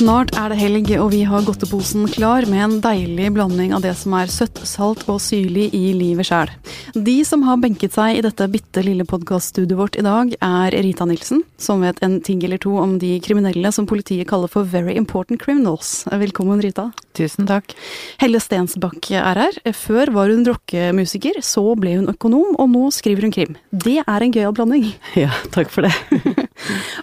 Snart er det helg, og vi har godteposen klar med en deilig blanding av det som er søtt, salt og syrlig i livet sjæl. De som har benket seg i dette bitte lille podkaststudioet vårt i dag, er Rita Nilsen, som vet en ting eller to om de kriminelle som politiet kaller for very important criminals. Velkommen, Rita. Tusen takk. Helle Stensbakk er her. Før var hun rockemusiker, så ble hun økonom, og nå skriver hun krim. Det er en gøyal blanding. Ja, takk for det.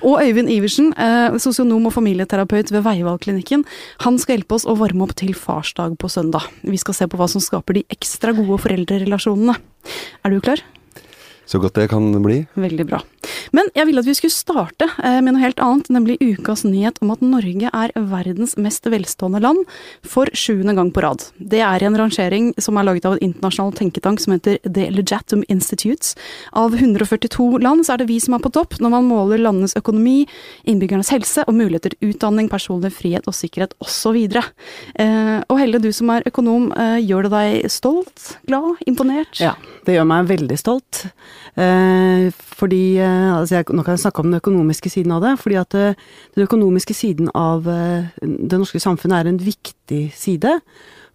Og Øyvind Iversen, eh, sosionom og familieterapeut ved Veivalgklinikken, han skal hjelpe oss å varme opp til farsdag på søndag. Vi skal se på hva som skaper de ekstra gode foreldrerelasjonene. Er du klar? Så godt det kan bli. Veldig bra. Men jeg ville at vi skulle starte eh, med noe helt annet, nemlig ukas nyhet om at Norge er verdens mest velstående land for sjuende gang på rad. Det er en rangering som er laget av en internasjonal tenketank som heter The Legatum Institutes. Av 142 land så er det vi som er på topp når man måler landenes økonomi, innbyggernes helse og muligheter til utdanning, personlig frihet og sikkerhet osv. Eh, og Helle, du som er økonom, eh, gjør det deg stolt, glad, imponert? Ja, det gjør meg veldig stolt. Eh, fordi eh, altså jeg, Nå kan jeg snakke om den økonomiske siden av det. fordi at eh, den økonomiske siden av det norske samfunnet er en viktig side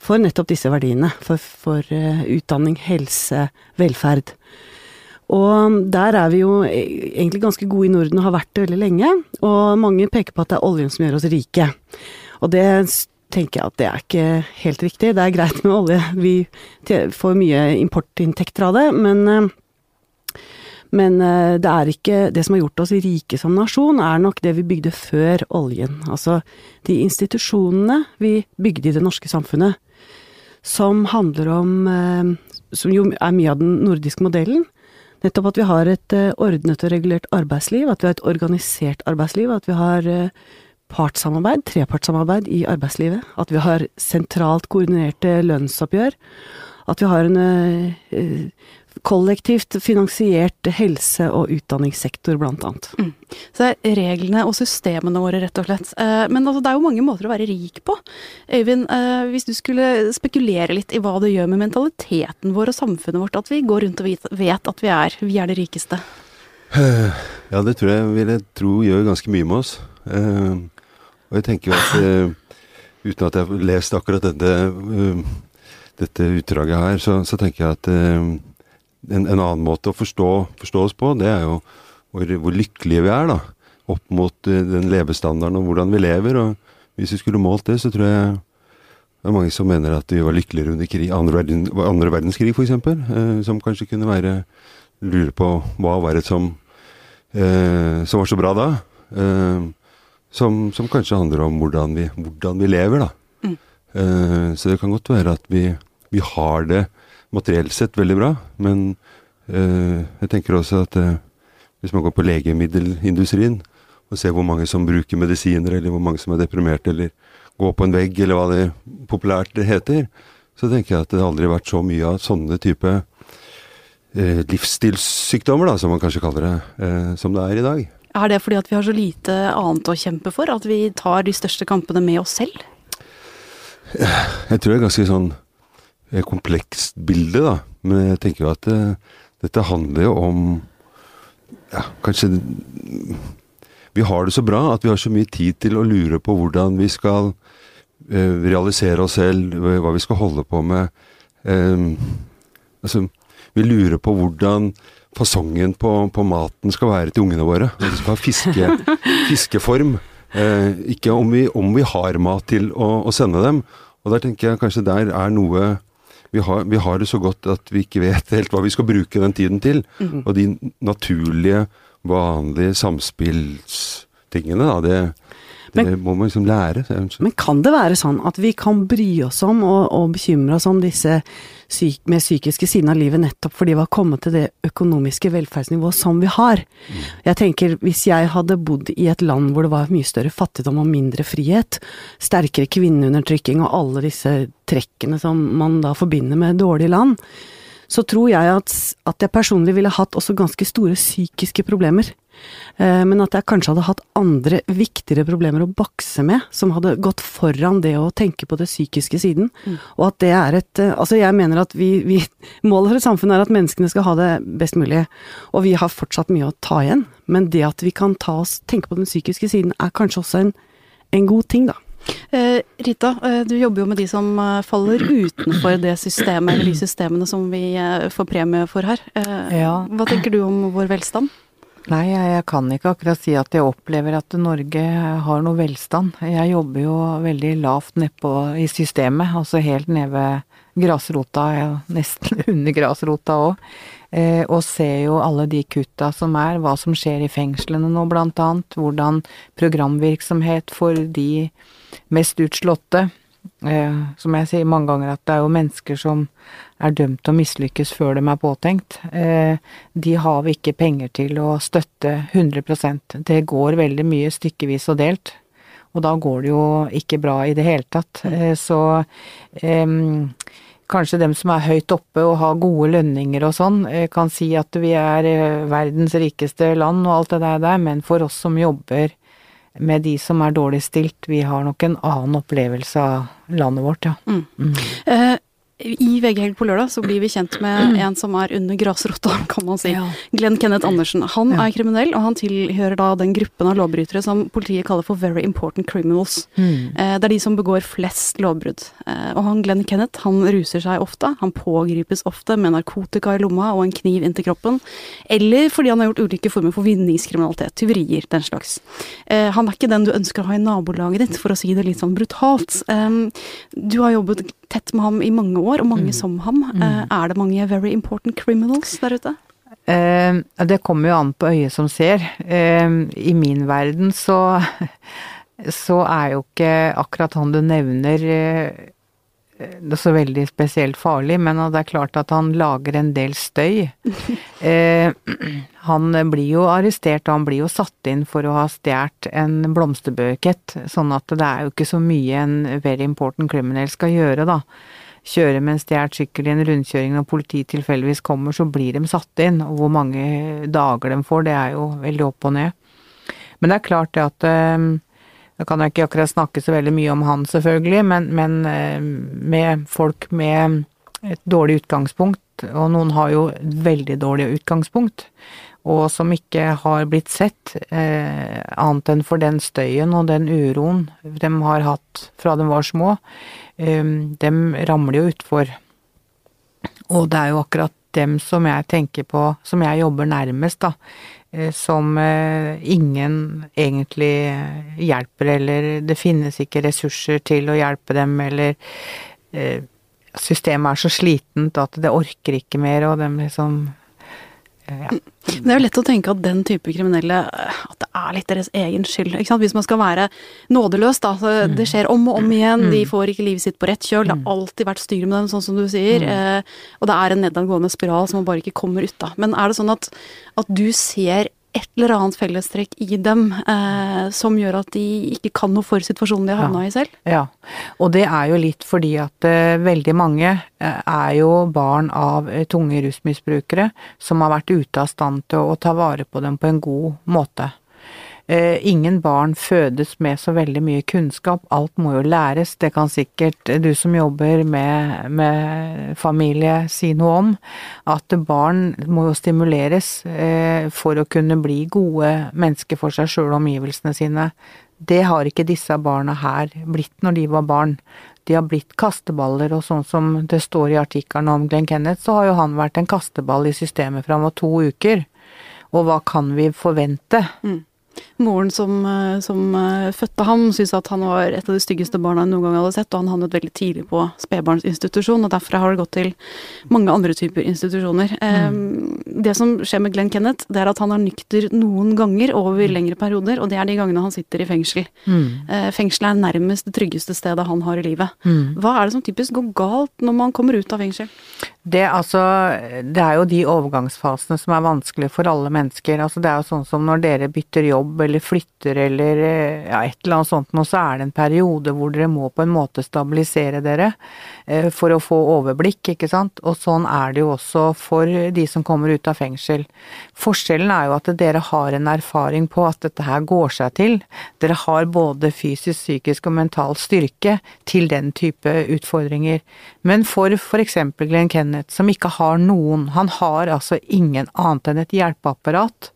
for nettopp disse verdiene. For, for utdanning, helse, velferd. Og der er vi jo e- egentlig ganske gode i Norden og har vært det veldig lenge. Og mange peker på at det er oljen som gjør oss rike. Og det tenker jeg at det er ikke helt riktig. Det er greit med olje, vi får mye importinntekter av det, men men eh, det er ikke Det som har gjort oss rike som nasjon, er nok det vi bygde før oljen. Altså de institusjonene vi bygde i det norske samfunnet, som handler om eh, Som jo er mye av den nordiske modellen. Nettopp at vi har et eh, ordnet og regulert arbeidsliv, at vi har et organisert arbeidsliv, at vi har partssamarbeid, trepartssamarbeid i arbeidslivet, at vi har sentralt koordinerte lønnsoppgjør, at vi har en kollektivt finansiert helse- og utdanningssektor, blant annet. Mm. Så det er reglene og systemene våre, rett og slett. Eh, men altså, det er jo mange måter å være rik på. Øyvind, eh, hvis du skulle spekulere litt i hva det gjør med mentaliteten vår og samfunnet vårt at vi går rundt og vet at vi er, vi er det rikeste? Ja, det tror jeg vil jeg tro gjør ganske mye med oss. Eh, og jeg tenker jo at uten at jeg har lest akkurat dette, dette utdraget her, så, så tenker jeg at en, en, annen måte å forstå, forstå, oss på, det er jo hvor, hvor, lykkelige vi er, da. Opp mot uh, den levestandarden og hvordan vi lever. Og hvis vi skulle målt det, så tror jeg det er mange som mener at vi var lykkeligere under krig, andre, verden, andre verdenskrig, f.eks. eh, som kanskje kunne være Lure på hva var det som, eh, som var så bra da? Eh, som, som, kanskje handler om hvordan vi, hvordan vi lever, da. Mm. så det kan godt være at vi, vi har det materielt sett veldig bra, men eh, jeg tenker også at eh, hvis man går på legemiddelindustrien og ser hvor mange som bruker medisiner, eller hvor mange som er deprimerte, eller går på en vegg, eller hva det populært heter, så tenker jeg at det aldri har vært så mye av sånne type eh, livsstilssykdommer, da, som man kanskje kaller det, som det er i dag. Er det fordi at vi har så lite annet å kjempe for, at vi tar de største kampene med oss selv? Jeg tror det er ganske sånn komplekst bilde, da. Men jeg tenker jo at det, eh, dette handler jo om ja, kanskje Vi har det så bra at vi har så mye tid til å lure på hvordan vi skal eh, realisere oss selv, hva vi skal holde på med. Eh, altså, vi lurer på hvordan fasongen på, på, maten skal være til ungene våre. Vi skal ha fiske, fiskeform. Eh, ikke om vi, om vi, har mat til å, å, sende dem. Og der tenker jeg kanskje der er noe vi har, vi har, det så godt at vi ikke vet helt hva vi skal bruke den tiden til. Mm. Og de naturlige, vanlige samspillstingene, da, det, det men, må man liksom lære. Men kan det være sånn at vi kan bry oss om og, og bekymre oss om disse syk, med psykiske sidene av livet nettopp fordi vi har kommet til det økonomiske velferdsnivået som vi har? Mm. Jeg tenker hvis jeg hadde bodd i et land hvor det var mye større fattigdom og mindre frihet, sterkere kvinneundertrykking og alle disse trekkene som man da forbinder med dårlige land, så tror jeg at, at jeg personlig ville hatt også ganske store psykiske problemer. Eh, men at jeg kanskje hadde hatt andre viktigere problemer å bakse med, som hadde gått foran det å tenke på det psykiske siden. Mm. Og at det er et eh, Altså, jeg mener at vi, vi Målet for et samfunn er at menneskene skal ha det best mulig, og vi har fortsatt mye å ta igjen. Men det at vi kan ta oss, tenke på den psykiske siden, er kanskje også en, en god ting, da. Eh, Rita, du jobber jo med de som faller utenfor det systemet, eller de systemene som vi får premie for her. Eh, Ja. Hva tenker du om vår velstand? Nei, jeg, kan ikke akkurat si at jeg opplever at Norge har noe velstand. Jeg jobber jo veldig lavt nedpå i systemet, altså helt nede ved grasrota, nesten under grasrota òg. Eh, og ser jo alle de kutta som er, hva som skjer i fengslene nå blant annet. Hvordan programvirksomhet for de mest utslåtte. Eh, som jeg sier mange ganger, at det er jo mennesker som er dømt til å mislykkes før de er påtenkt. Eh, de har vi ikke penger til å støtte 100% Det går veldig mye stykkevis og delt. Og da går det jo ikke bra i det hele tatt. Eh, så kanskje dem som er høyt oppe og har gode lønninger og sånn, eh, kan si at vi er eh, verdens rikeste land og alt det der, men for oss som jobber med de som er dårlig stilt, vi har nok en annen opplevelse av landet vårt, ja. Mm. Mm. I VG-helg på lørdag så blir vi kjent med en som er under grasrota, kan man si. Ja. Glenn Kenneth Andersen. Han Ja. er kriminell, og han tilhører da den gruppen av lovbrytere som politiet kaller for very important criminals. Mm. Eh, Det er de som begår flest lovbrudd. Eh, Og han Glenn Kenneth han ruser seg ofte. Han pågripes ofte med narkotika i lomma og en kniv inntil kroppen. Eller fordi han har gjort ulike former for vinningskriminalitet, tyverier, den slags. Eh, Han er ikke den du ønsker å ha i nabolaget ditt, for å si det litt sånn brutalt. Eh, Du har jobbet tett med ham i mange år, og mange Mm. som ham. Uh, Er det mange very important criminals der ute? Uh, det kommer jo an på øyet som ser. Uh, I min verden så, så er jo ikke akkurat han du nevner eh, det er så veldig spesielt farlig, men det er klart at han lager en del støy. Eh, han blir jo arrestert, og han blir jo satt inn for å ha stjålet en blomsterbukett, sånn at det er jo ikke så mye en very important criminal skal gjøre, da. Kjøre med en stjålet sykkel i en rundkjøring når politiet tilfeldigvis kommer, så blir de satt inn, og hvor mange dager de får, det er jo veldig opp og ned. Men det er klart det at eh, jeg kan jo ikke akkurat snakke så veldig mye om han, selvfølgelig, men, men eh, med folk med et dårlig utgangspunkt, og noen har jo veldig dårlig utgangspunkt, og som ikke har blitt sett, eh, annet enn for den støyen og den uroen de har hatt fra de var små, eh, dem ramler jo utfor. Og det er jo akkurat dem som jeg tenker på, som jeg jobber nærmest, da. Eh, Som eh, ingen egentlig hjelper, eller det finnes ikke ressurser til å hjelpe dem, eller eh, Systemet er så slitent at det orker ikke mer, og dem liksom eh, ja. Det er jo lett å tenke at den type kriminelle At det er litt deres egen skyld. ikke sant? Hvis man skal være nådeløs, da. Så det skjer om og om igjen. De får ikke livet sitt på rett kjøl. Det har alltid vært styr med dem, sånn som du sier. Eh, og det er en nedadgående spiral som man bare ikke kommer ut av. Men er det sånn at, at du ser et eller annet fellestrekk i dem eh, som gjør at de ikke kan noe for situasjonen de har havna i selv? Ja, og det er jo litt fordi at eh, veldig mange eh, er jo barn av eh, tunge rusmisbrukere som har vært ute av stand til å ta vare på dem på en god måte. Eh, ingen barn fødes med så veldig mye kunnskap, alt må jo læres. Det kan sikkert du som jobber med, med familie si noe om. At barn må jo stimuleres eh, for å kunne bli gode mennesker for seg sjøl og omgivelsene sine. Det har ikke disse barna her blitt når de var barn. De har blitt kasteballer, og sånn som det står i artikkelen om Glenn Kenneth, så har jo han vært en kasteball i systemet fra han var to uker. Og hva kan vi forvente? Moren som, eh, som eh, fødte ham, syntes at han var et av de styggeste barna hun noen gang hadde sett, og han havnet veldig tidlig på spedbarnsinstitusjon, og derfra har det gått til mange andre typer institusjoner. Mm. Det som skjer med Glenn Kenneth, det er at han er nykter noen ganger over lengre perioder, og det er de gangene han sitter i fengsel. Mm. Eh, Fengselet er nærmest det tryggeste stedet han har i livet. Mm. Hva er det som typisk går galt når man kommer ut av fengsel? Det, altså, det er jo de overgangsfasene som er vanskelige for alle mennesker. Altså, det er jo sånn som når dere bytter jobb eller flytter eller eh, ja, et eller annet sånt nå, så er det en periode hvor dere må på en måte stabilisere dere eh, for å få overblikk, ikke sant. Og sånn er det jo også for de som kommer ut av fengsel. Forskjellen er jo at dere har en erfaring på at dette her går seg til. Dere har både fysisk, psykisk og mental styrke til den type utfordringer. Men for f.eks. Glenn Kenneth, som ikke har noen, han har altså ingen annet enn et hjelpeapparat,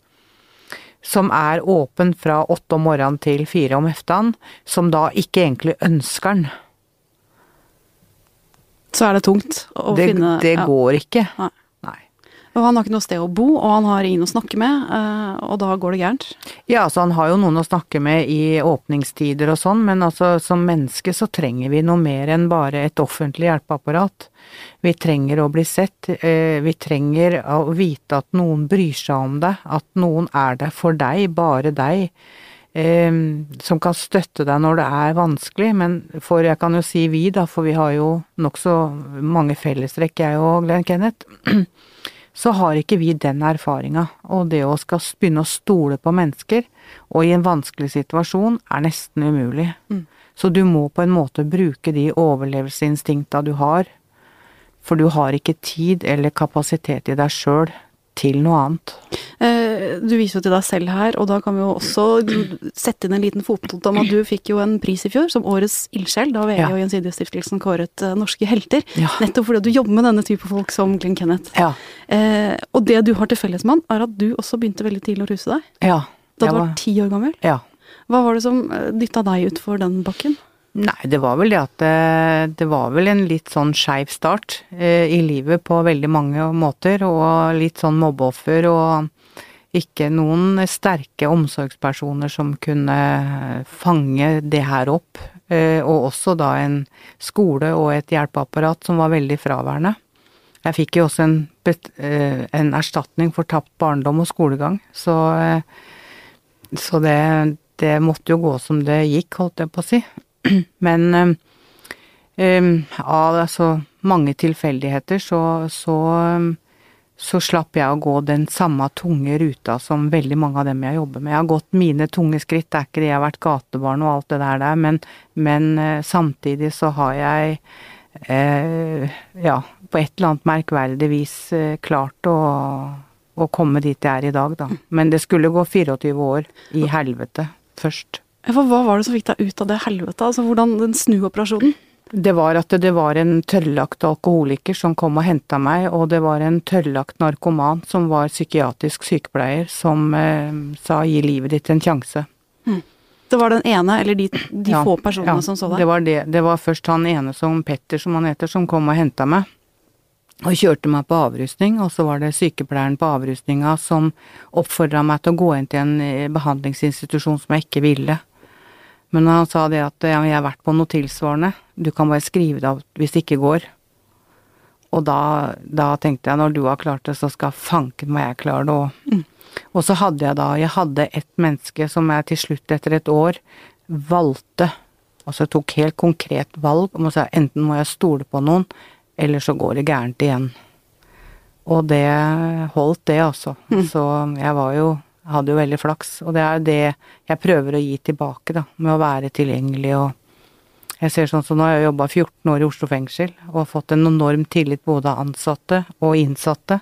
som er åpen fra åtte om morgenen til fire om ettermiddagen, som da ikke egentlig ønsker den. Så er det tungt å Det, finne det ja. går ikke. Nei. Og han har ikke noe sted å bo, og han har ingen å snakke med, eh, og da går det gærent. Ja, altså han har jo noen å snakke med i åpningstider og sånn, men altså som menneske så trenger vi noe mer enn bare et offentlig hjelpeapparat. Vi trenger å bli sett, eh, vi trenger å vite at noen bryr seg om deg, at noen er der for deg, bare deg. Eh, som kan støtte deg når det er vanskelig, men for jeg kan jo si vi, da, for vi har jo nokså mange fellestrekk, jeg og Glenn Kenneth. så har ikke vi den erfaringa. Og det å skal begynne å stole på mennesker, og i en vanskelig situasjon, er nesten umulig. Så du må på en måte bruke de overlevelseinstinkta du har, for du har ikke tid eller kapasitet i deg sjøl til noe annet. Eh, Du viser jo til deg selv her, og da kan vi jo også sette inn en liten fotnote om at du fikk jo en pris i fjor som årets ildsjel, da VG Ja. og Gjensidigestiftelsen kåret eh, norske helter. Ja. Nettopp fordi du jobber med denne type folk som Glenn Kenneth. Ja. Eh, og det du har til felles med han, er at du også begynte veldig tidlig å ruse deg. Ja. Da du var ti år gammel. ja. Hva var det som eh, dytta deg utfor den bakken? Nei, det var vel det at det, det var vel en litt sånn skeiv start eh, i livet på veldig mange måter, og litt sånn mobbeoffer og ikke noen sterke omsorgspersoner som kunne fange det her opp. Eh, og også da en skole og et hjelpeapparat som var veldig fraværende. Jeg fikk jo også en, eh, en erstatning for tapt barndom og skolegang, så, eh, så det, det måtte jo gå som det gikk, holdt jeg på å si. Men av altså mange tilfeldigheter så, så, så slapp jeg å gå den samme tunge ruta som veldig mange av dem jeg jobber med. Jeg har gått mine tunge skritt, det er ikke det jeg har vært gatebarn og alt det der der, men, men eh, samtidig så har jeg eh, ja, på et eller annet merkverdig vis eh, klart å, å komme dit jeg er i dag, da. Men det skulle gå 24 år i helvete først. For hva var det som fikk deg ut av det helvete? Altså hvordan den snuoperasjonen? Det var at det var en tørrlagt alkoholiker som kom og henta meg, og det var en tørrlagt narkoman som var psykiatrisk sykepleier, som eh, sa gi livet ditt en sjanse. Det var den ene, eller de, de Ja, få personene ja, som så deg? Det var, det. det var først han ene som Petter, som han heter, som kom og henta meg. Og kjørte meg på avrusning, og så var det sykepleieren på avrusninga som oppfordra meg til å gå inn til en eh, behandlingsinstitusjon som jeg ikke ville. Men han sa det at ja, jeg har vært på noe tilsvarende, du kan bare skrive det av hvis det ikke går. Og da, da tenkte jeg når du har klart det, så skal fanken meg jeg klare det òg. Og så hadde jeg da, jeg hadde et menneske som jeg til slutt etter et år valgte, altså tok helt konkret valg om å si enten må jeg stole på noen, eller så går det gærent igjen. Og det holdt det, altså. Så jeg var jo, hadde jo veldig flaks. Og det er jo det jeg prøver å gi tilbake, da, med å være tilgjengelig og jeg ser sånn som nå har jeg jobba 14 år i Oslo fengsel og fått en enorm tillit både av ansatte og innsatte,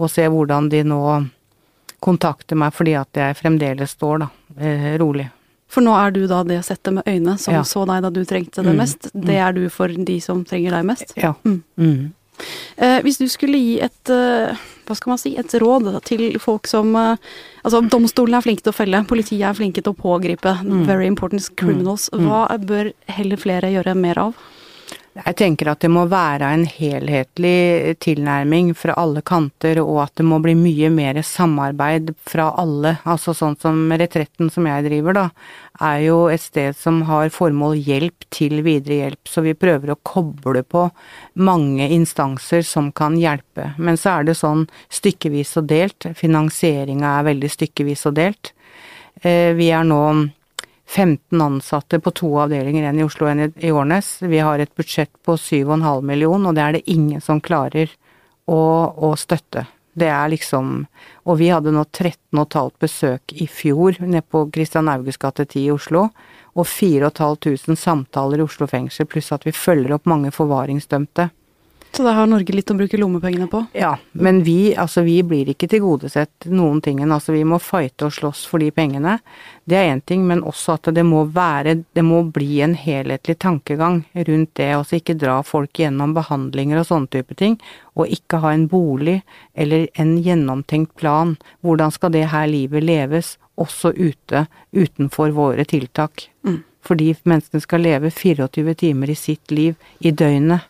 og ser hvordan de nå kontakter meg fordi at jeg fremdeles står, da, eh, rolig. For nå er du da det settet med øyne som Ja. så deg da du trengte det Mm, mest. Det er du for de som trenger deg mest. Ja. Mm. Mm. Eh, hvis du skulle gi et eh, hva skal man si, et råd til folk som eh, Altså, domstolene er flinke til å felle, politiet er flinke til å pågripe Mm. very important criminals. Hva bør heller flere gjøre mer av? Jeg tenker at det må være en helhetlig tilnærming fra alle kanter, og at det må bli mye mer samarbeid fra alle. Altså sånn som Retretten som jeg driver, da, er jo et sted som har formål hjelp til videre hjelp, så vi prøver å koble på mange instanser som kan hjelpe. Men så er det sånn stykkevis og delt. Finansieringa er veldig stykkevis og delt. Eh, Vi er nå 15 ansatte på to avdelinger, en i Oslo og en i- Årnes. Vi har et budsjett på 7,5 million, og det er det ingen som klarer å, å støtte. Det er liksom Og vi hadde nå 13,5 besøk i fjor nede på Christian Auges gate 10 i Oslo, og 4500 samtaler i Oslo fengsel, pluss at vi følger opp mange forvaringsdømte. Så da har Norge litt å bruke lommepengene på. Ja, men vi, altså, vi blir ikke tilgodesett noen tingen. Altså, vi må fighte og slåss for de pengene. Det er én ting, men også at det må være Det må bli en helhetlig tankegang rundt det. Altså ikke dra folk gjennom behandlinger og sånne type ting, og ikke ha en bolig eller en gjennomtenkt plan. Hvordan skal det her livet leves, også ute, utenfor våre tiltak? Mm. Fordi menneskene skal leve 24 timer i sitt liv i døgnet.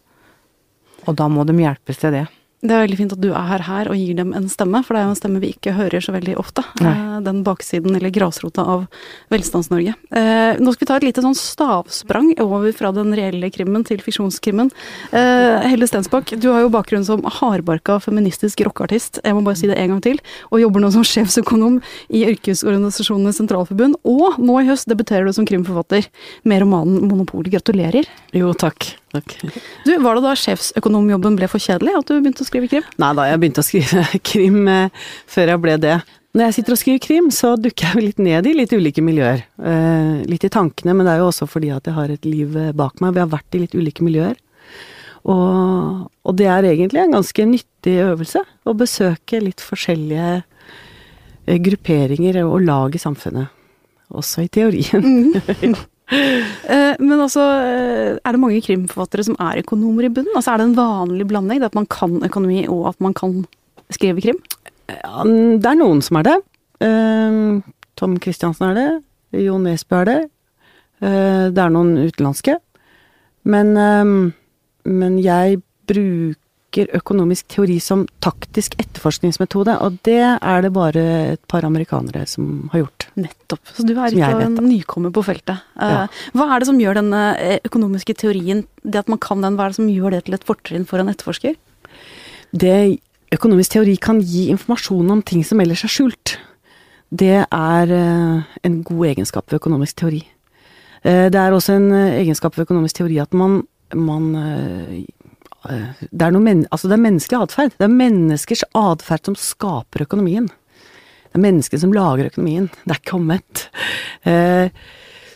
Og da må de hjelpes til det. Det er veldig fint at du er her og gir dem en stemme, for det er jo en stemme vi ikke hører så veldig ofte. Nei. Eh, Den baksiden, eller grasrota, av Velstands-Norge. Eh, Nå skal vi ta et lite sånn stavsprang over fra den reelle krimmen til fiksjonskrimmen. Eh, Helle Stensbakk, du har jo bakgrunn som hardbarka feministisk rockeartist, jeg må bare si det en gang til, og jobber nå som sjefsøkonom i Yrkesorganisasjonenes Sentralforbund, og nå i høst debuterer du som krimforfatter med romanen Monopol. Gratulerer. Jo, takk. Takk. Du, Var det da sjefsøkonomjobben ble for kjedelig at du begynte å skrive krim? Nei da, jeg begynte å skrive krim eh, før jeg ble det. Når jeg sitter og skriver krim, så dukker jeg litt ned i litt ulike miljøer. Eh, litt i tankene, men det er jo også fordi at jeg har et liv eh, bak meg. Vi har vært i litt ulike miljøer. Og, og det er egentlig en ganske nyttig øvelse å besøke litt forskjellige eh, grupperinger og lag i samfunnet. Også i teorien. Eh, Men altså, eh, er det mange krimforfattere som er økonomer i bunnen? Altså, Er det en vanlig blanding, at man kan økonomi og at man kan skrive krim? Ja, det er noen som er det. Eh, Tom Christiansen er det. Jo Nesbø er det. Eh, det er noen utenlandske. Men, eh, men jeg bruker økonomisk teori som taktisk etterforskningsmetode, og det er det bare et par amerikanere som har gjort. Nettopp. Så du er vet, en nykommer på feltet. Eh, Ja. Hva er det som gjør denne eh, økonomiske teorien, det at man kan den, hva er det som gjør det til et fortrinn for en etterforsker? Det økonomisk teori kan gi informasjon om ting som ellers er skjult. Det er eh, en god egenskap ved økonomisk teori. Eh, Det er også en eh, egenskap ved økonomisk teori at man, man eh, eh, det, er noe men, altså det er menneskelig atferd. Det er menneskers atferd som skaper økonomien. Det er mennesket som lager økonomien. Det er ikke omvendt. Eh,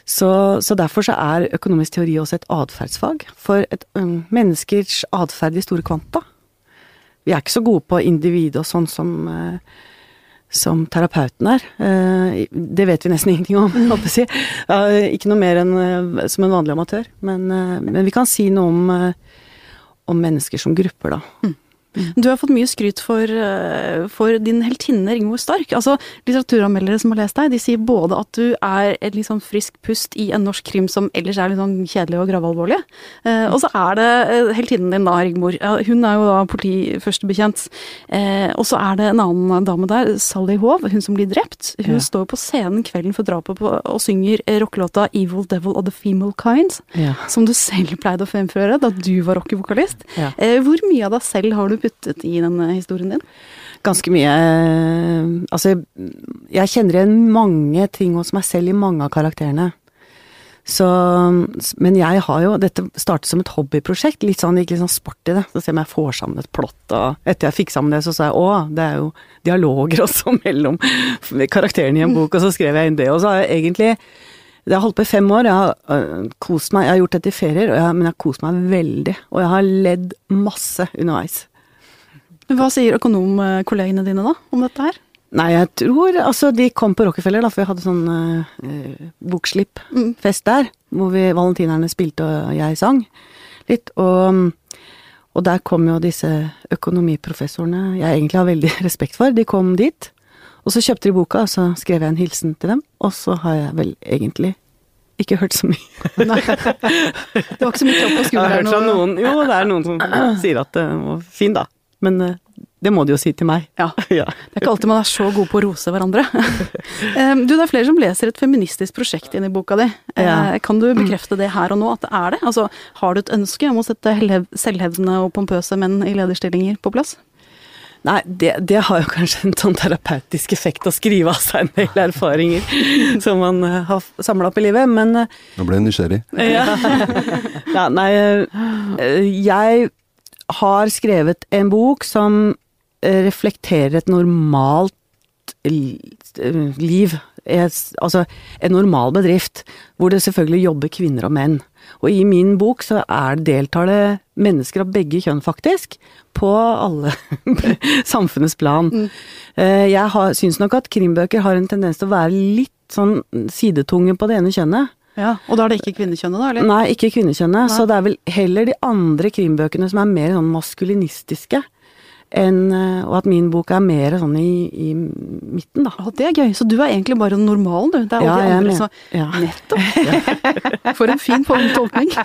Så, så derfor så er økonomisk teori også et atferdsfag. For et, um, menneskers atferd i store kvanta. Vi er ikke så gode på individ og sånn som, eh, som terapeuten er. Eh, det vet vi nesten ingenting om, holdt jeg på å si. Ikke noe mer enn som en vanlig amatør. Men, men vi kan si noe om, om mennesker som grupper, da. Du har fått mye skryt for, eh, for din heltinne Rigmor Stark. Altså, Litteraturanmeldere som har lest deg, de sier både at du er et litt sånn frisk pust i en norsk krim som ellers er litt sånn kjedelig og gravalvorlig. Eh, og så er det eh, heltinnen din da, Rigmor. Hun er jo da politiførstebetjent. Eh, og så er det en annen dame der, Sally Hov, hun som blir drept. Hun Ja. står på scenen kvelden for drapet på, og synger rockelåta 'Evil Devil of the Female Kind', Ja. som du selv pleide å fremføre da du var rockevokalist. Ja. Eh, hvor mye av deg selv har du puttet i denne historien din? Ganske mye eh, Altså, jeg kjenner igjen mange ting hos meg selv i mange av karakterene. Så, men jeg har jo Dette startet som et hobbyprosjekt, litt sånn, gikk litt sånn sport i det. Så ser jeg om jeg får sammen et plott, og etter jeg fikk sammen det, så sa jeg å, det er jo dialoger også mellom karakterene i en bok, og så skrev jeg inn det. Og så har jeg egentlig det har holdt på i fem år, jeg har øh, kost meg, jeg har gjort dette i ferier, jeg, men jeg har kost meg veldig. Og jeg har ledd masse underveis. Hva sier økonomkollegene dine da om dette her? Nei, jeg tror Altså, de kom på Rockefeller, da, for vi hadde sånn uh, bokslippfest der. Hvor vi valentinerne spilte og jeg sang litt. Og, og der kom jo disse økonomiprofessorene jeg egentlig har veldig respekt for. De kom dit. Og så kjøpte de boka, og så skrev jeg en hilsen til dem. Og så har jeg vel egentlig ikke hørt så mye. Nei, det var ikke så mye klapp på Jeg har hørt skulderen. fra noen Jo, det er noen som sier at det var fin, da. Men eh, det må de jo si til meg. Ja. ja. Det er ikke alltid man er så god på å rose hverandre. Du, det er flere som leser et feministisk prosjekt inn i boka di. Eh, Ja. Kan du bekrefte det her og nå, at det er det? Altså, har du et ønske om å sette selvhevdende og pompøse menn i lederstillinger på plass? Nei, det, det har jo kanskje en sånn terapeutisk effekt å skrive av seg en del erfaringer som man eh, har samla opp i livet, men Nå ble jeg nysgjerrig. ja. Nei, jeg har skrevet en bok som eh, reflekterer et normalt liv. altså, en normal bedrift, hvor det selvfølgelig jobber kvinner og menn. Og i min bok så er deltar det mennesker av begge kjønn, faktisk. På alle samfunnets plan. Mm. Eh, Jeg har- syns nok at krimbøker har en tendens til å være litt sånn sidetunge på det ene kjønnet. Ja, Og da er det ikke kvinnekjønnet, da? eller? Nei, ikke kvinnekjønnet. Nei. Så det er vel heller de andre krimbøkene som er mer sånn maskulinistiske. Enn, eh, og at min bok er mer sånn i, i midten, da. Å, det er gøy. Så du er egentlig bare normalen, du. Det er Ja, alle de jeg andre som ja. Nettopp! For en fin tolkning.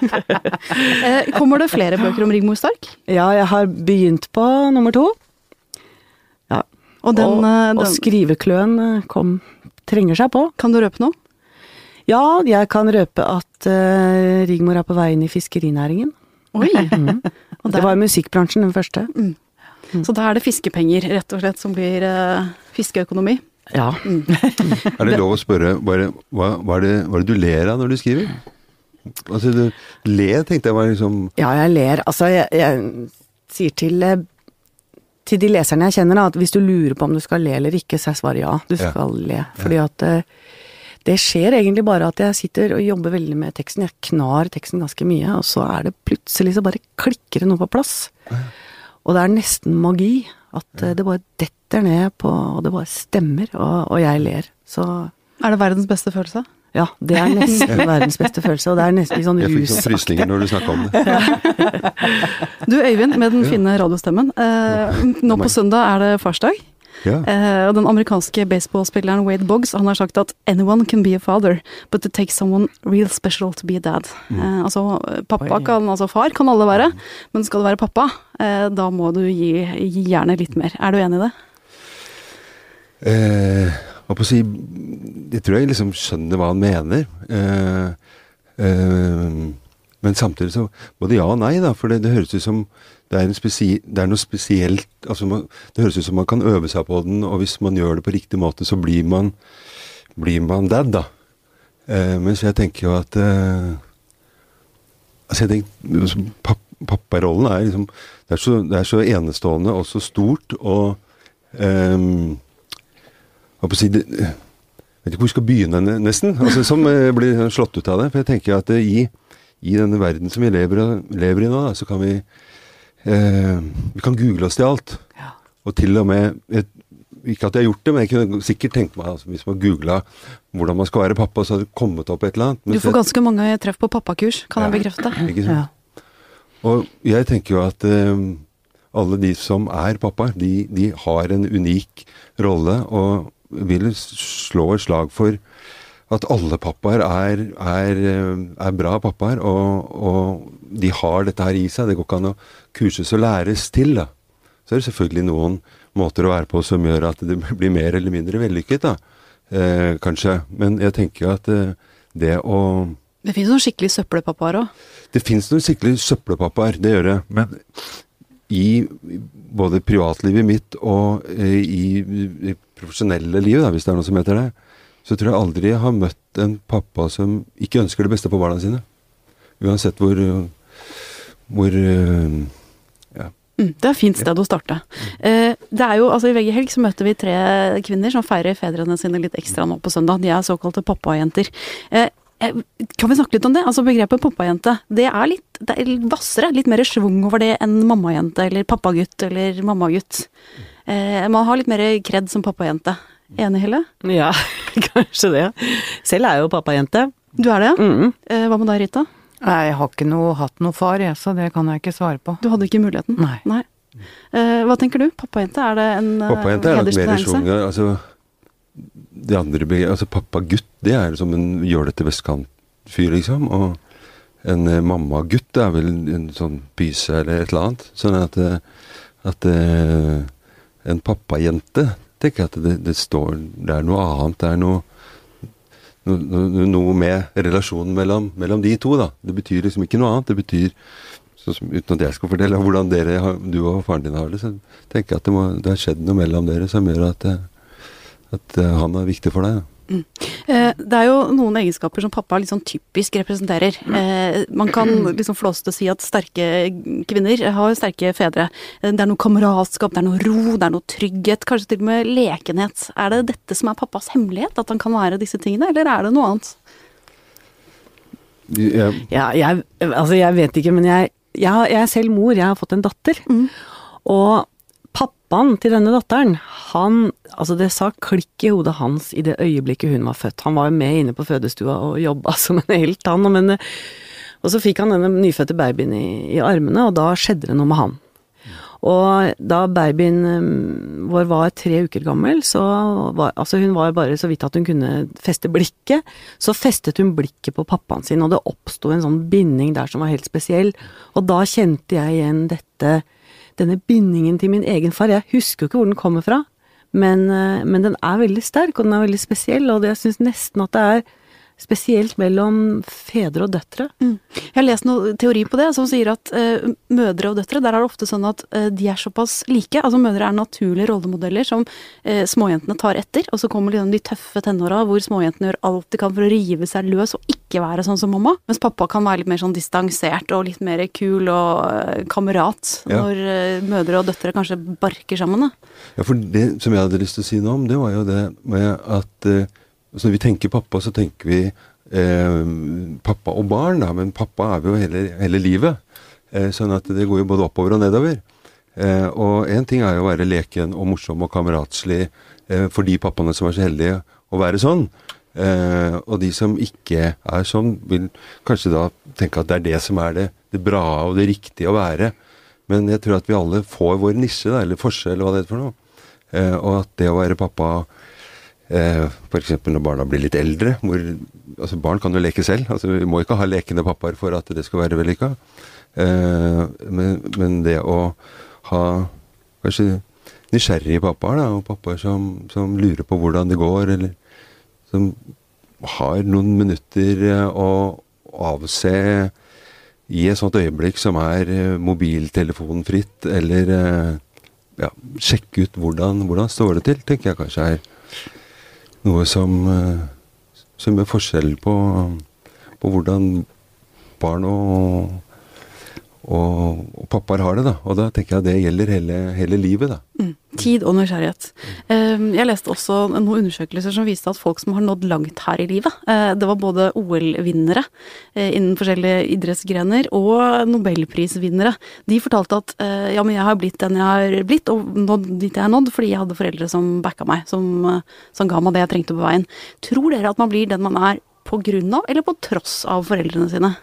Eh, Kommer det flere bøker om Rigmor Stark? Ja, jeg har begynt på nummer to. Ja. Og den, og, den, og skrivekløen eh, kom, trenger seg på. Kan du røpe noe? Ja, jeg kan røpe at uh, Rigmor er på vei inn i fiskerinæringen. Oi! Mm. Det var musikkbransjen, den første. så da er det fiskepenger, rett og slett, som blir uh, fiskeøkonomi. Ja. Er det lov å spørre bare, hva, hva, er det, hva er det du ler av når du skriver? Altså, du, le tenkte jeg var liksom Ja, jeg ler. Altså, jeg, jeg sier til uh, til de leserne jeg kjenner, da, at hvis du lurer på om du skal le eller ikke, så er svaret ja. Du Ja. skal le. Fordi at eh, det skjer egentlig bare at jeg sitter og jobber veldig med teksten. Jeg knar teksten ganske mye, og så er det plutselig så bare klikker det noe på plass. Og det er nesten magi. At eh, det bare detter ned på Og det bare stemmer, og, og jeg ler. Så Er det verdens beste følelse? ja, det er nesten verdens beste følelse, og det er nesten litt sånn Jeg fikk sånn frysninger når du snakka om det. Du Øyvind, med den fine radiostemmen. Eh, nå på søndag er det farsdag. Ja. Uh, og den amerikanske baseballspilleren Wade Boggs han har sagt at 'anyone can be a father, but it takes someone real special to be a dad'. Eh, altså pappa Oi. kan, altså far kan alle være, men skal du være pappa, uh, da må du gi, gi gjerne litt mer. Er du enig i det? Eh, hva på å si Jeg tror jeg liksom skjønner hva han mener. Eh, eh, men samtidig så både ja og nei, da. For det, det høres ut som det er, det er noe spesielt altså man, Det høres ut som man kan øve seg på den, og hvis man gjør det på riktig måte, så blir man, blir man dad, da. Eh, mens jeg tenker jo at eh, Altså jeg tenker, altså, papp, Papparollen er liksom det er, så, det er så enestående og så stort, og ehm, hva skal jeg si, jeg vet ikke hvor vi skal begynne, nesten. Altså, som eh, blir slått ut av det. For jeg tenker at eh, i, i denne verden som vi lever, lever i nå, da, så kan vi eh, Vi kan google oss til alt. Og til og med jeg, Ikke at jeg har gjort det, men jeg kunne sikkert tenkt meg altså, hvis man googla hvordan man skal være pappa, så hadde det kommet opp et eller annet. Du får ganske mange treff på pappakurs, kan jeg Ja. bekrefte. ikke sant? Ja. Og jeg tenker jo at eh, alle de som er pappaer, de, de har en unik rolle, og vil slå et slag for at alle pappaer er, er, eh, er bra pappaer, og, og de har dette her i seg. Det går ikke an å kurses og læres til, da. Så er det selvfølgelig noen måter å være på som gjør at det blir mer eller mindre vellykket, da. Eh, kanskje. Men jeg tenker jo at eh, det å Det finnes noen skikkelig søppelpappaer òg. det fins noen skikkelig søppelpappaer, det gjør det. Men i både privatlivet mitt og eh, i, i profesjonelle livet, da, hvis det er noe som heter det, så tror jeg aldri jeg har møtt en pappa som ikke ønsker det beste for barna sine. Uansett hvor hvor eh. Mm, det er et fint sted å starte. Eh, det er jo, altså I VG Helg så møter vi tre kvinner som feirer fedrene sine litt ekstra nå på søndag. De er såkalte pappajenter. Eh, kan vi snakke litt om det? Altså Begrepet pappajente det er litt det er litt hvassere, litt mer schwung over det enn mammajente eller pappagutt eller mammagutt. Eh, man har litt mer kred som pappajente. Enig, Hille? ja, kanskje det. Selv er jeg jo pappajente. Du er det? Mm. Eh, hva med deg, Rita? Nei, jeg har ikke noe, hatt noe far, jeg, så det kan jeg ikke svare på. Du hadde ikke muligheten? Nei. Eh, hva tenker du? Pappajente, er det en eh, Pappajente er nok mer schwung. Altså, det andre altså Pappagutt, det er som en jålete vestkantfyr, liksom. Og en eh, mammagutt er vel en sånn pyse eller et eller annet. Sånn at, eh, at eh, en pappajente tenker jeg at det, det står Det er noe annet. Det er noe noe, noe, med relasjonen mellom, mellom de to, da. Det betyr liksom ikke noe annet. Det betyr sånn som, Uten at jeg skal fortelle hvordan dere, du og faren din har det, så tenker jeg at det, må, det har skjedd noe mellom dere som gjør at, at eh, han er viktig for deg. Da. Eh, det er jo noen egenskaper som pappa sånn typisk representerer. Eh, man kan liksom flåste si at sterke kvinner har sterke fedre. Eh, det er noe kameratskap, det er noe ro, det er noe trygghet, kanskje til og med lekenhet. Er det dette som er pappas hemmelighet, at han kan være disse tingene, eller er det noe annet? Ja, jeg, altså jeg vet ikke, men jeg, jeg, jeg er selv mor, jeg har fått en datter. Mm. Og pappaen til denne datteren, han Altså det sa klikk i hodet hans i det øyeblikket hun var født. Han var jo med inne på fødestua og jobba som en helt, han. Men, og så fikk han denne nyfødte babyen i, i armene, og da skjedde det noe med han. Og da babyen vår var tre uker gammel, så var altså hun var bare så vidt at hun kunne feste blikket, så festet hun blikket på pappaen sin, og det oppsto en sånn binding der som var helt spesiell. Og da kjente jeg igjen dette, denne bindingen til min egen far. Jeg husker jo ikke hvor den kommer fra, men, uh, men den er veldig sterk, og den er veldig spesiell, og jeg syns nesten at det er spesielt mellom fedre og døtre. Mm. Jeg har lest noe teori på det som sier at eh, mødre og døtre, der er det ofte sånn at eh, de er såpass like. Altså mødre er naturlige rollemodeller som eh, småjentene tar etter, og så kommer liksom de tøffe tenåra hvor småjentene gjør alt de kan for å rive seg løs og ikke være sånn som mamma. Mens pappa kan være litt mer sånn distansert og litt mer kul og eh, kamerat. Ja. Når eh, mødre og døtre kanskje barker sammen, da. ja, for det som jeg hadde lyst til å si noe om, det var jo det med at altså Når vi tenker pappa, så tenker vi eh, pappa og barn, da, men pappa er vi jo hele, hele livet. Eh, sånn at det går jo både oppover og nedover. Eh, og én ting er jo å være leken og morsom og kameratslig eh, for de pappaene som er så heldige å være sånn. Eh, og de som ikke er sånn, vil kanskje da tenke at det er det som er det, det bra og det riktige å være. Men jeg tror at vi alle får vår nisje, da, eller forskjell, eller hva det er for noe. Eh, og at det å være pappa Eh, F.eks. når barna blir litt eldre. Hvor, altså Barn kan jo leke selv. altså Vi må ikke ha lekende pappaer for at det skal være vellykka. Eh, men, men det å ha kanskje nysgjerrige pappaer, da, og pappaer som, som lurer på hvordan det går, eller som har noen minutter eh, å avse i et sånt øyeblikk som er eh, mobiltelefonfritt, eller eh, ja, sjekke ut hvordan, hvordan står det til, tenker jeg kanskje er noe som, eh, som gjør forskjell på, på hvordan barn og, og, og pappaer har det. da. Og da tenker jeg at det gjelder hele, hele livet. da. Mm. Tid og nysgjerrighet. Eh, Jeg leste også noen undersøkelser som viste at folk som har nådd langt her i livet, eh, det var både OL-vinnere eh, innen forskjellige idrettsgrener og nobelprisvinnere. De fortalte at eh, ja, men jeg har blitt den jeg har blitt, og nådd dit jeg har nådd, fordi jeg hadde foreldre som backa meg, som, som ga meg det jeg trengte på veien. Tror dere at man blir den man er på grunn av, eller på tross av foreldrene sine?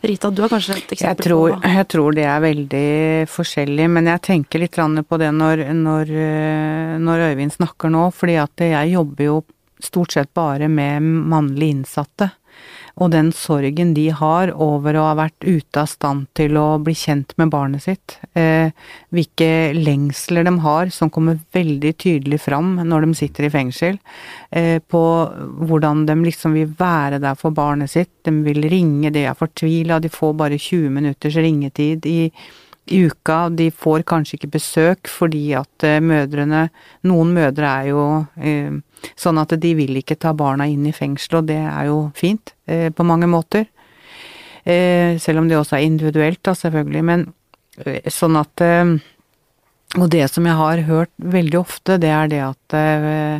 Rita, du har kanskje et Jeg eksempel tror, på jeg tror det er veldig forskjellig, men jeg tenker litt på det når, når, eh, når Øyvind snakker nå, fordi at jeg jobber jo stort sett bare med mannlige innsatte. Og den sorgen de har over å ha vært ute av stand til å bli kjent med barnet sitt. Eh, hvilke lengsler de har som kommer veldig tydelig fram når de sitter i fengsel. Eh, på hvordan de liksom vil være der for barnet sitt. De vil ringe, de er fortvila, de får bare 20 minutters ringetid i, i uka. De får kanskje ikke besøk fordi at eh, mødrene Noen mødre er jo eh, sånn at de vil ikke ta barna inn i fengsel, og det er jo fint eh, på mange måter. Eh, selv om det også er individuelt, da, selvfølgelig. Men eh, sånn at eh, Og det som jeg har hørt veldig ofte, det er det at eh,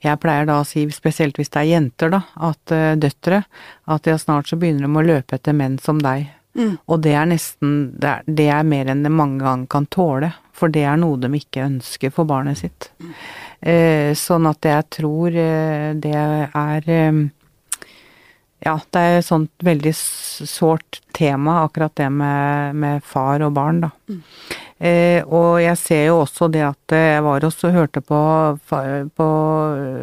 jeg pleier da å si, spesielt hvis det er jenter, da, at eh, døtre, at ja, snart så begynner de å løpe etter menn som deg. Mm. Og det er nesten det er, det er mer enn det mange ganger kan tåle, for det er noe de ikke ønsker for barnet sitt. Eh, sånn at jeg tror eh, det er eh, Ja, det er et sånt veldig sårt tema, akkurat det med, med far og barn, da. Eh, og jeg ser jo også det at jeg var også og hørte på, på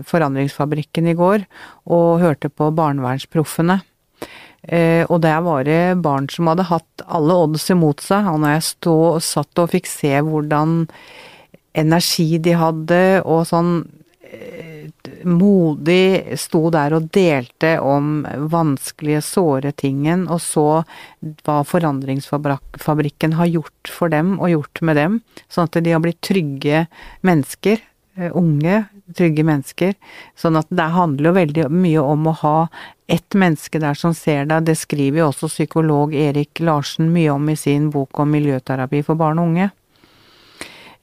Forandringsfabrikken i går, og hørte på Barnevernsproffene. Eh, og der var det barn som hadde hatt alle odds imot seg, og når jeg stå, satt og fikk se hvordan energi de hadde, og sånn eh, modig sto der og delte om vanskelige, såre tingen, og så hva Forandringsfabrikken har gjort for dem og gjort med dem, sånn at de har blitt trygge mennesker, eh, unge, trygge mennesker. Sånn at det handler jo veldig mye om å ha ett menneske der som ser deg. Det skriver jo også psykolog Erik Larsen mye om i sin bok om miljøterapi for barn og unge.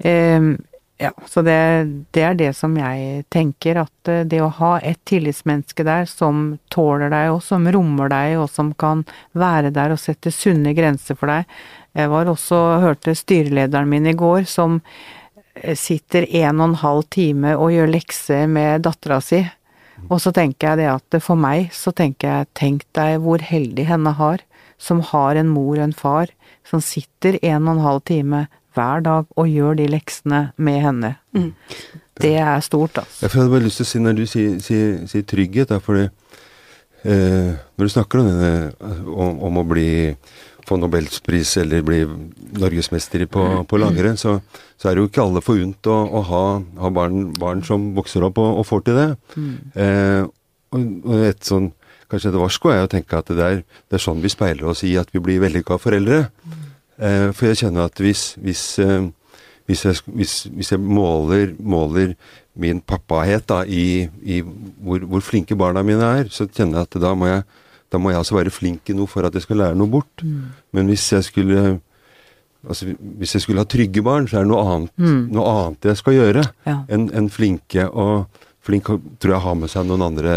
Um, ja, så det, det, er det som jeg tenker, at eh, det å ha et tillitsmenneske der som tåler deg, og som rommer deg, og som kan være der og sette sunne grenser for deg. Jeg var også, hørte styrelederen min i går, som sitter en og en halv time og gjør lekser med dattera si. Og så tenker jeg det at for meg, så tenker jeg tenk deg hvor heldig henne har, som har en mor og en far, som sitter en og en halv time hver dag og gjør de leksene med henne. Mm. Det er stort, altså. Jeg hadde bare lyst til å si, når du sier, sier, sier trygghet, da, fordi eh, når du snakker om, denne, om, om å bli få Nobelpris eller bli norgesmester på, på langrenn, så, så, er det jo ikke alle forunt å, å ha, ha barn, barn, som vokser opp og, og får til det. Mm. Eh, og, og, et sånn, kanskje et varsko er å tenke at det er, det er, sånn vi speiler oss i at vi blir vellykka foreldre. Mm. Eh, for jeg kjenner at hvis, hvis, eh, hvis, jeg, hvis, hvis jeg, måler, måler min pappahet da, i, i hvor, hvor, flinke barna mine er, så kjenner jeg at da må jeg, da må jeg altså være flink i noe for at jeg skal lære noe bort. Mm. Men hvis jeg skulle altså Hvis jeg skulle ha trygge barn, så er det noe annet, mm. noe annet jeg skal gjøre ja. enn en flinke. Og flink tror jeg har med seg noen andre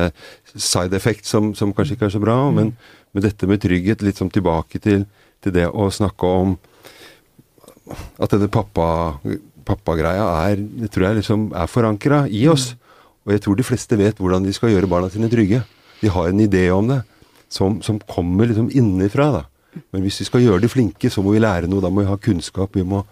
side effects som, som kanskje ikke er så bra. Mm. Men, men, dette med trygghet, litt som tilbake til til det å snakke om at denne pappagreia pappa er, det tror jeg liksom er forankra i oss. Og jeg tror de fleste vet hvordan de skal gjøre barna sine trygge. De har en idé om det som, som kommer liksom innenfra. da. Men hvis vi skal gjøre de flinke, så må vi lære noe. Da må vi ha kunnskap. Vi må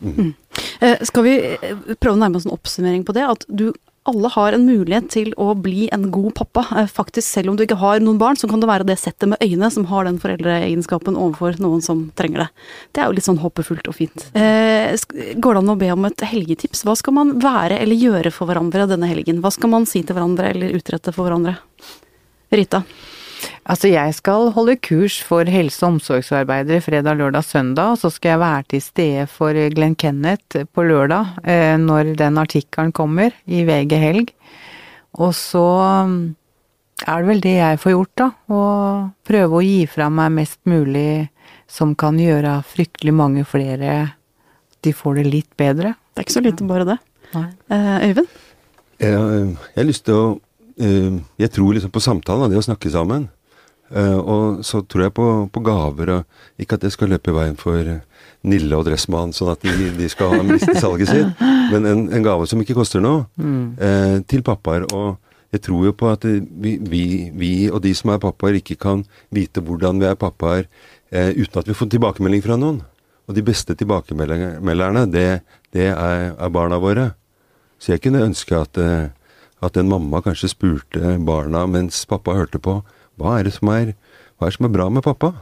mm. Mm. Eh, skal vi eh, prøve å nærme oss en oppsummering på det? At du alle har en mulighet til å bli en god pappa. Eh, faktisk, selv om du ikke har noen barn, så kan det være det settet med øyne som har den foreldreegenskapen overfor noen som trenger det. Det er jo litt sånn håpefullt og fint. Eh, går det an å be om et helgetips? Hva skal man være eller gjøre for hverandre denne helgen? Hva skal man si til hverandre eller utrette for hverandre? Rita? Altså, jeg skal holde kurs for helse- og omsorgsarbeidere fredag, lørdag, søndag, og så skal jeg være til stede for Glenn Kenneth på lørdag, eh, når den artikkelen kommer, i VG Helg. Og så mm, er det vel det jeg får gjort, da. Å prøve å gi fra meg mest mulig som kan gjøre fryktelig mange flere De får det litt bedre. Det er ikke så lite bare det. Eh, Øyvind? Jeg, jeg har lyst til å Eh, jeg tror liksom på samtalen, det å snakke sammen. Eh, og så tror jeg på, på gaver. og Ikke at det skal løpe i veien for Nille og Dressmann, sånn at de, de skal ha mistet salget sitt, men en, en, gave som ikke koster noe, mm. eh, til pappaer. Og jeg tror jo på at vi, vi, vi, og de som er pappaer, ikke kan vite hvordan vi er pappaer eh, uten at vi får tilbakemelding fra noen. Og de beste tilbakemelderne, det, det er, er, barna våre. Så jeg kunne ønske at eh, at en mamma kanskje spurte barna mens pappa hørte på, hva er det som er, hva er, det som er bra med pappa?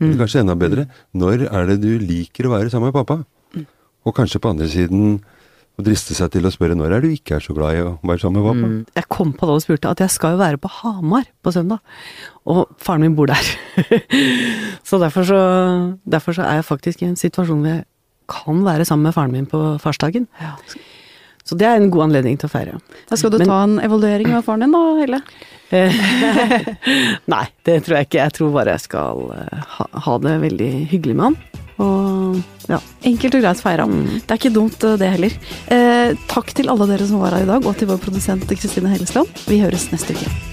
Eller mm. kanskje enda bedre, når er det du liker å være sammen med pappa? Mm. Og kanskje på andre siden å driste seg til å spørre når er du ikke er så glad i å være sammen med pappa? Mm. Jeg kom på da og spurte at jeg skal jo være på Hamar på søndag, og faren min bor der. så, derfor så derfor så er jeg faktisk i en situasjon hvor jeg kan være sammen med faren min på farsdagen. Ja. Så det er en god anledning til å feire. Da skal du Men, ta en evaluering av faren din da, Helle? Nei, det tror jeg ikke. Jeg tror bare jeg skal eh, ha, ha det veldig hyggelig med han. Og ja. Enkelt og greit feira. Mm. Det er ikke dumt eh, det heller. Eh, takk til alle dere som var her i dag, og til vår produsent Kristine Hellesland. Vi høres neste uke.